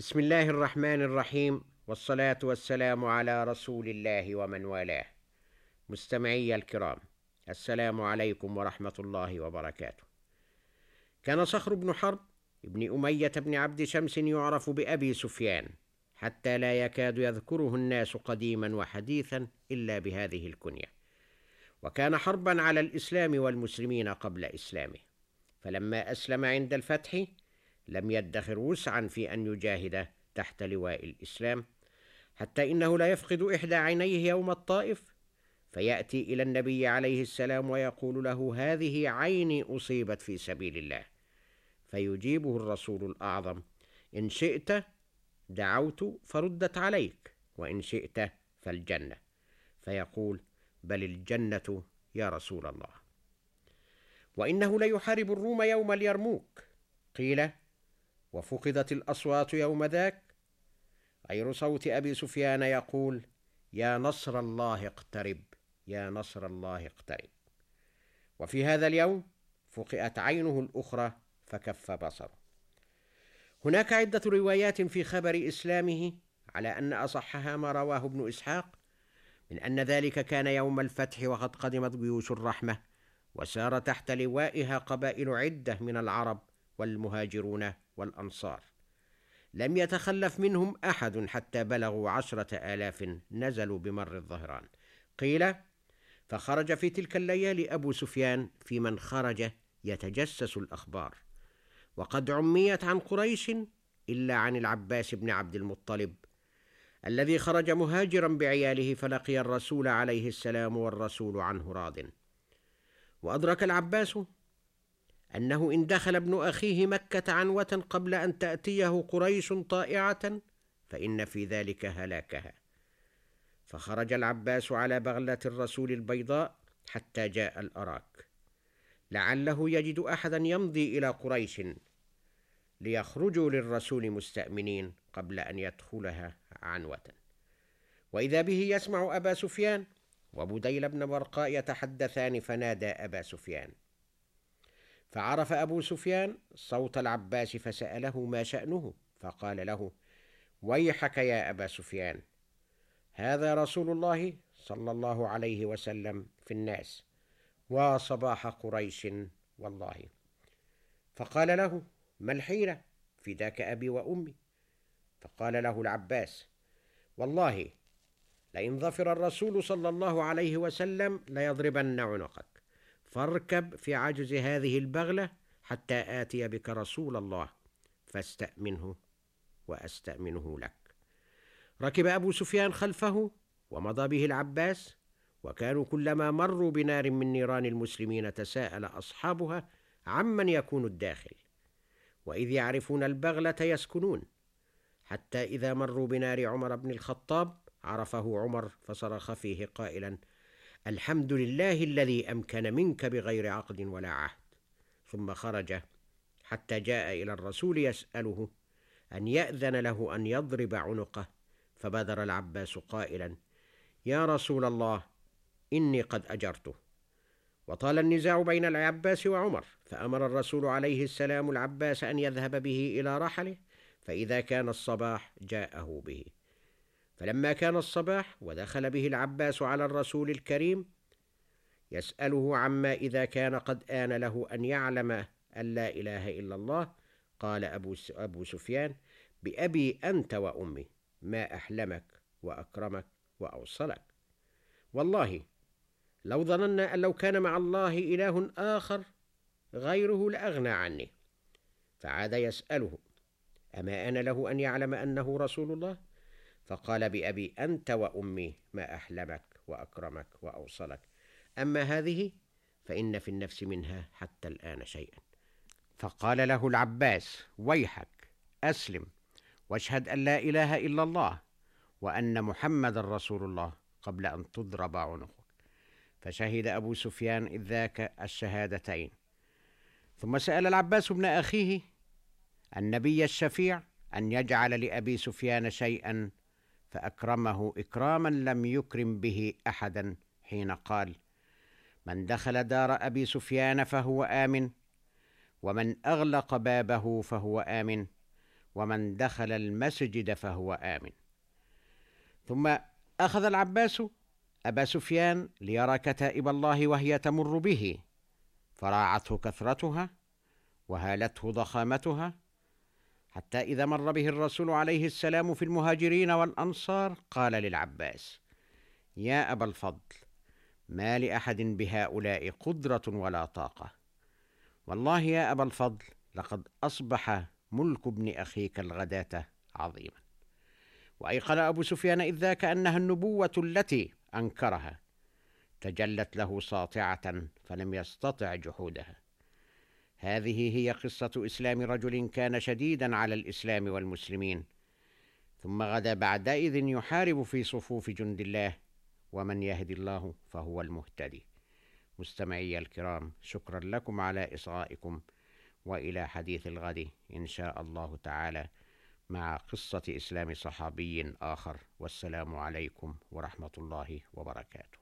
بسم الله الرحمن الرحيم والصلاة والسلام على رسول الله ومن والاه. مستمعي الكرام، السلام عليكم ورحمة الله وبركاته. كان صخر بن حرب ابن أمية بن عبد شمس يعرف بأبي سفيان، حتى لا يكاد يذكره الناس قديما وحديثا إلا بهذه الكنية. وكان حربا على الإسلام والمسلمين قبل إسلامه. فلما أسلم عند الفتح لم يدخر وسعا في أن يجاهد تحت لواء الإسلام. حتى إنه لا يفقد إحدى عينيه يوم الطائف. فيأتي إلى النبي عليه السلام ويقول له هذه عيني أصيبت في سبيل الله. فيجيبه الرسول الأعظم. إن شئت دعوت فردت عليك وإن شئت فالجنة. فيقول بل الجنة يا رسول الله. وإنه ليحارب الروم يوم اليرموك. قيل وفقدت الأصوات يوم ذاك؟ غير صوت أبي سفيان يقول يا نصر الله اقترب يا نصر الله اقترب. وفي هذا اليوم فقئت عينه الأخرى فكف بصره. هناك عدة روايات في خبر إسلامه على أن أصحها ما رواه ابن إسحاق من أن ذلك كان يوم الفتح وقد قدمت جيوش الرحمة وسار تحت لوائها قبائل عدة من العرب والمهاجرون والأنصار. لم يتخلف منهم أحد حتى بلغوا عشرة آلاف نزلوا بمر الظهران. قيل فخرج في تلك الليالي أبو سفيان في من خرج يتجسس الأخبار. وقد عميت عن قريش إلا عن العباس بن عبد المطلب الذي خرج مهاجرا بعياله فلقي الرسول عليه السلام والرسول عنه راض. وأدرك العباس أنه إن دخل ابن أخيه مكة عنوة قبل أن تأتيه قريش طائعة فإن في ذلك هلاكها. فخرج العباس على بغلة الرسول البيضاء حتى جاء الأراك. لعله يجد أحدا يمضي إلى قريش ليخرجوا للرسول مستأمنين قبل أن يدخلها عنوة. وإذا به يسمع أبا سفيان وبديل بن برقاء يتحدثان فنادى أبا سفيان. فعرف أبو سفيان صوت العباس فسأله ما شأنه فقال له ويحك يا أبا سفيان هذا رسول الله صلى الله عليه وسلم في الناس وصباح قريش والله. فقال له ما الحيلة؟ فداك أبي وأمي. فقال له العباس والله لئن ظفر الرسول صلى الله عليه وسلم ليضربن عنقك. فاركب في عجز هذه البغلة حتى آتي بك رسول الله فاستأمنه وأستأمنه لك. ركب أبو سفيان خلفه ومضى به العباس وكانوا كلما مروا بنار من نيران المسلمين تساءل أصحابها عمن يكون الداخل وإذ يعرفون البغلة يسكنون. حتى إذا مروا بنار عمر بن الخطاب عرفه عمر فصرخ فيه قائلا الحمد لله الذي أمكن منك بغير عقد ولا عهد. ثم خرج حتى جاء إلى الرسول يسأله أن يأذن له أن يضرب عنقه فبادر العباس قائلا يا رسول الله إني قد أجرته. وطال النزاع بين العباس وعمر فأمر الرسول عليه السلام العباس أن يذهب به إلى رحله فإذا كان الصباح جاءه به. فلما كان الصباح ودخل به العباس على الرسول الكريم يسأله عما إذا كان قد آن له أن يعلم أن لا إله إلا الله. قال أبو, أبو سفيان بأبي أنت وأمي ما أحلمك وأكرمك وأوصلك. والله لو ظننا أن لو كان مع الله إله آخر غيره لأغنى عني. فعاد يسأله أما أنا له أن يعلم أنه رسول الله؟ فقال بأبي أنت وأمي ما أحلمك وأكرمك وأوصلك. أما هذه فإن في النفس منها حتى الآن شيئا. فقال له العباس ويحك أسلم واشهد أن لا إله إلا الله وأن محمد رسول الله قبل أن تضرب عنقك. فشهد أبو سفيان إذ ذاك الشهادتين. ثم سأل العباس ابن أخيه النبي الشفيع أن يجعل لأبي سفيان شيئا فأكرمه إكراما لم يكرم به أحدا حين قال من دخل دار أبي سفيان فهو آمن ومن أغلق بابه فهو آمن ومن دخل المسجد فهو آمن. ثم أخذ العباس أبا سفيان ليرى كتائب الله وهي تمر به فراعته كثرتها وهالته ضخامتها حتى إذا مر به الرسول عليه السلام في المهاجرين والأنصار قال للعباس يا أبا الفضل ما لأحد بهؤلاء قدرة ولا طاقة. والله يا أبا الفضل لقد أصبح ملك ابن أخيك الغداة عظيما. وأيقن أبو سفيان إذ ذاك أنها النبوة التي أنكرها تجلت له ساطعة فلم يستطع جحودها. هذه هي قصة إسلام رجل كان شديدا على الإسلام والمسلمين ثم غدا بعدئذ يحارب في صفوف جند الله ومن يهدي الله فهو المهتدي. مستمعي الكرام شكرا لكم على إصغائكم وإلى حديث الغد إن شاء الله تعالى مع قصة إسلام صحابي آخر. والسلام عليكم ورحمة الله وبركاته.